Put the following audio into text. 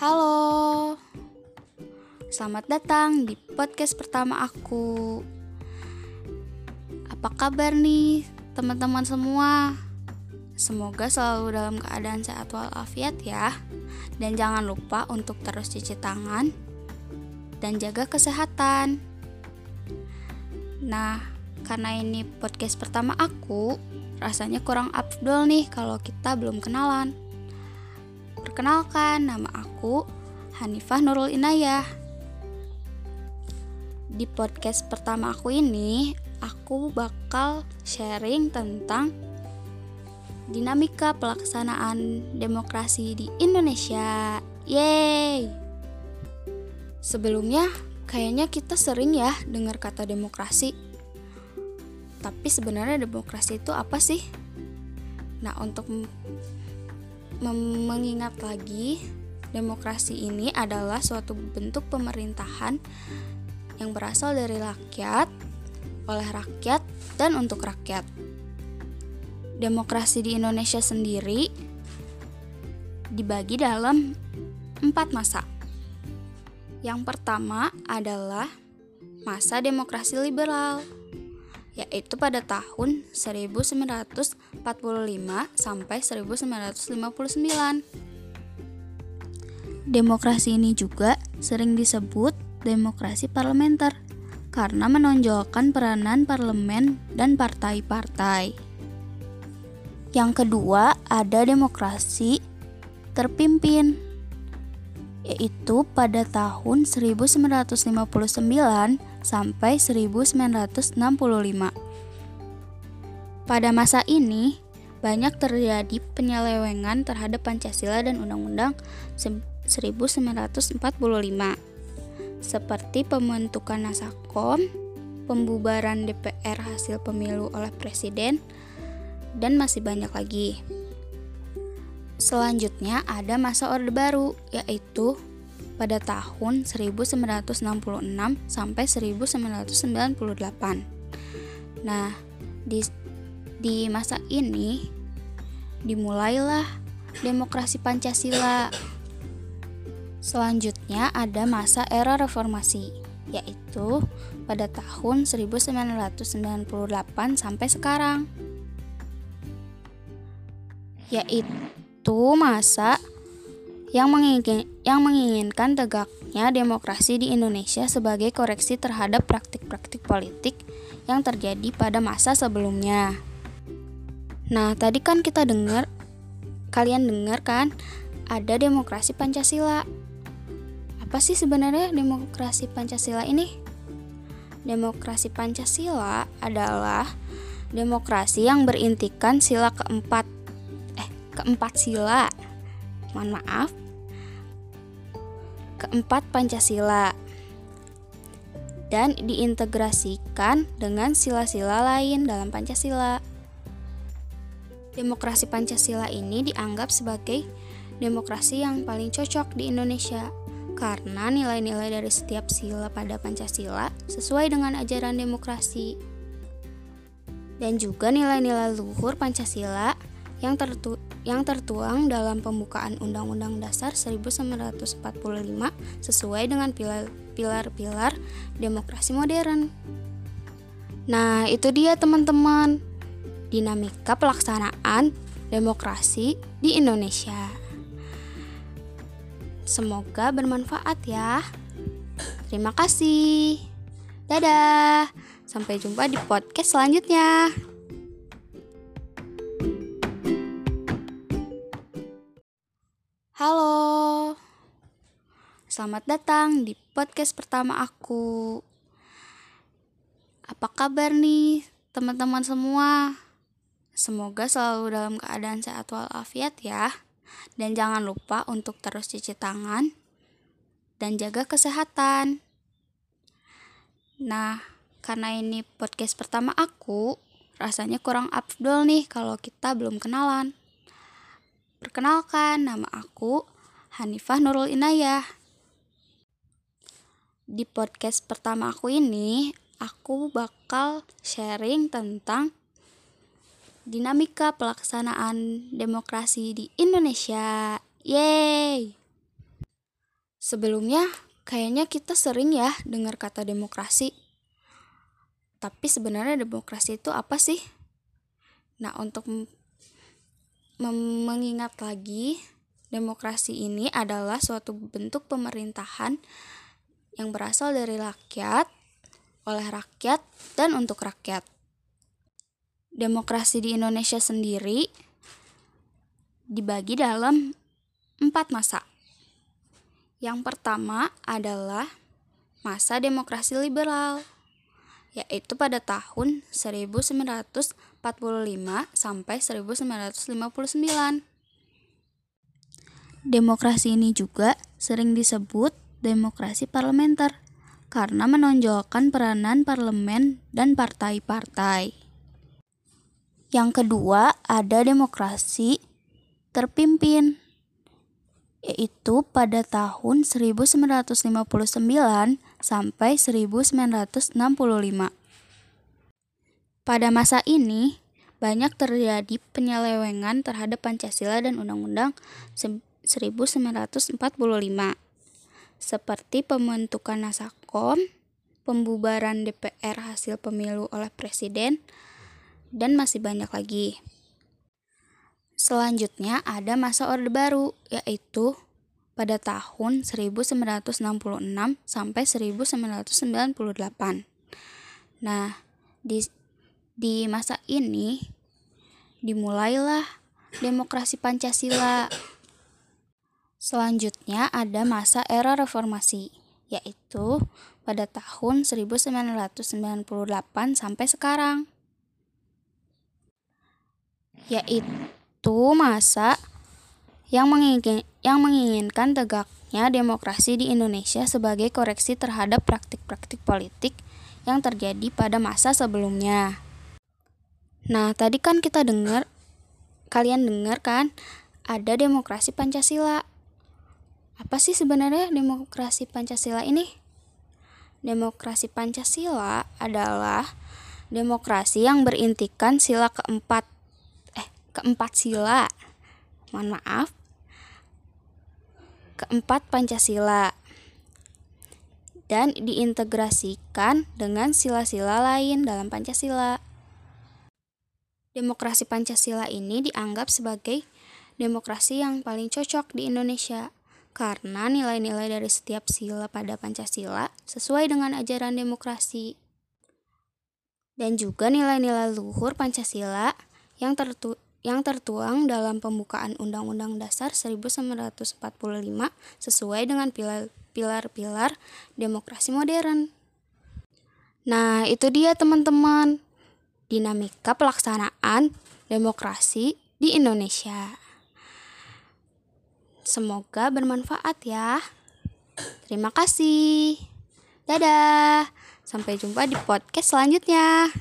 Halo, selamat datang di podcast pertama aku. Apa kabar nih, teman-teman semua? Semoga selalu dalam keadaan sehat walafiat ya. Dan jangan lupa untuk terus cuci tangan dan jaga kesehatan. Nah, karena ini podcast pertama aku, rasanya kurang afdol nih kalau kita belum kenalan. Perkenalkan, nama aku Hanifah Nurul Inayah. Di podcast pertama aku ini, aku bakal sharing tentang dinamika pelaksanaan demokrasi di Indonesia. Yeay! Sebelumnya, kayaknya kita sering ya dengar kata demokrasi. Tapi sebenarnya demokrasi itu apa sih? Nah, untuk mengingat lagi, demokrasi ini adalah suatu bentuk pemerintahan yang berasal dari rakyat, oleh rakyat, dan untuk rakyat. Demokrasi di Indonesia sendiri dibagi dalam empat masa. Yang pertama adalah masa demokrasi liberal yaitu pada tahun 1945 sampai 1959. Demokrasi ini juga sering disebut demokrasi parlementer karena menonjolkan peranan parlemen dan partai-partai. Yang kedua, ada demokrasi terpimpin yaitu pada tahun 1959 sampai 1965. Pada masa ini, banyak terjadi penyelewengan terhadap Pancasila dan Undang-Undang 1945 seperti pembentukan Nasakom, pembubaran DPR hasil pemilu oleh presiden, dan masih banyak lagi. Selanjutnya ada masa Orde Baru, yaitu pada tahun 1966 sampai 1998. Nah, di di masa ini dimulailah demokrasi Pancasila. Selanjutnya ada masa era reformasi, yaitu pada tahun 1998 sampai sekarang. Yaitu masa yang, mengingin, yang menginginkan tegaknya demokrasi di Indonesia sebagai koreksi terhadap praktik-praktik politik yang terjadi pada masa sebelumnya. Nah, tadi kan kita dengar, kalian dengar kan, ada demokrasi Pancasila. Apa sih sebenarnya demokrasi Pancasila ini? Demokrasi Pancasila adalah demokrasi yang berintikan sila keempat keempat sila mohon maaf keempat Pancasila dan diintegrasikan dengan sila-sila lain dalam Pancasila. Demokrasi Pancasila ini dianggap sebagai demokrasi yang paling cocok di Indonesia karena nilai-nilai dari setiap sila pada Pancasila sesuai dengan ajaran demokrasi. Dan juga nilai-nilai luhur Pancasila yang tertu yang tertuang dalam pembukaan Undang-Undang Dasar 1945 sesuai dengan pilar-pilar demokrasi modern. Nah, itu dia teman-teman. Dinamika pelaksanaan demokrasi di Indonesia. Semoga bermanfaat ya. Terima kasih. Dadah. Sampai jumpa di podcast selanjutnya. Selamat datang di podcast pertama aku. Apa kabar nih, teman-teman semua? Semoga selalu dalam keadaan sehat walafiat ya, dan jangan lupa untuk terus cuci tangan dan jaga kesehatan. Nah, karena ini podcast pertama aku, rasanya kurang afdol nih kalau kita belum kenalan. Perkenalkan, nama aku Hanifah Nurul Inayah. Di podcast pertama aku ini, aku bakal sharing tentang dinamika pelaksanaan demokrasi di Indonesia. Yeay! Sebelumnya kayaknya kita sering ya dengar kata demokrasi. Tapi sebenarnya demokrasi itu apa sih? Nah, untuk mengingat lagi, demokrasi ini adalah suatu bentuk pemerintahan yang berasal dari rakyat, oleh rakyat, dan untuk rakyat. Demokrasi di Indonesia sendiri dibagi dalam empat masa. Yang pertama adalah masa demokrasi liberal yaitu pada tahun 1945 sampai 1959. Demokrasi ini juga sering disebut demokrasi parlementer karena menonjolkan peranan parlemen dan partai-partai. Yang kedua, ada demokrasi terpimpin yaitu pada tahun 1959 sampai 1965. Pada masa ini, banyak terjadi penyelewengan terhadap Pancasila dan Undang-Undang 1945, seperti pembentukan Nasakom, pembubaran DPR hasil pemilu oleh Presiden, dan masih banyak lagi. Selanjutnya ada masa Orde Baru, yaitu pada tahun 1966 sampai 1998. Nah, di di masa ini dimulailah demokrasi Pancasila. Selanjutnya ada masa era reformasi, yaitu pada tahun 1998 sampai sekarang. Yaitu itu masa yang menginginkan, yang menginginkan tegaknya demokrasi di Indonesia sebagai koreksi terhadap praktik-praktik politik yang terjadi pada masa sebelumnya. Nah, tadi kan kita dengar, kalian dengar kan, ada demokrasi Pancasila. Apa sih sebenarnya demokrasi Pancasila ini? Demokrasi Pancasila adalah demokrasi yang berintikan sila keempat keempat sila. Mohon maaf. Keempat Pancasila. Dan diintegrasikan dengan sila-sila lain dalam Pancasila. Demokrasi Pancasila ini dianggap sebagai demokrasi yang paling cocok di Indonesia karena nilai-nilai dari setiap sila pada Pancasila sesuai dengan ajaran demokrasi. Dan juga nilai-nilai luhur Pancasila yang tertu yang tertuang dalam pembukaan Undang-Undang Dasar 1945 sesuai dengan pilar-pilar demokrasi modern. Nah, itu dia teman-teman. Dinamika pelaksanaan demokrasi di Indonesia. Semoga bermanfaat ya. Terima kasih. Dadah. Sampai jumpa di podcast selanjutnya.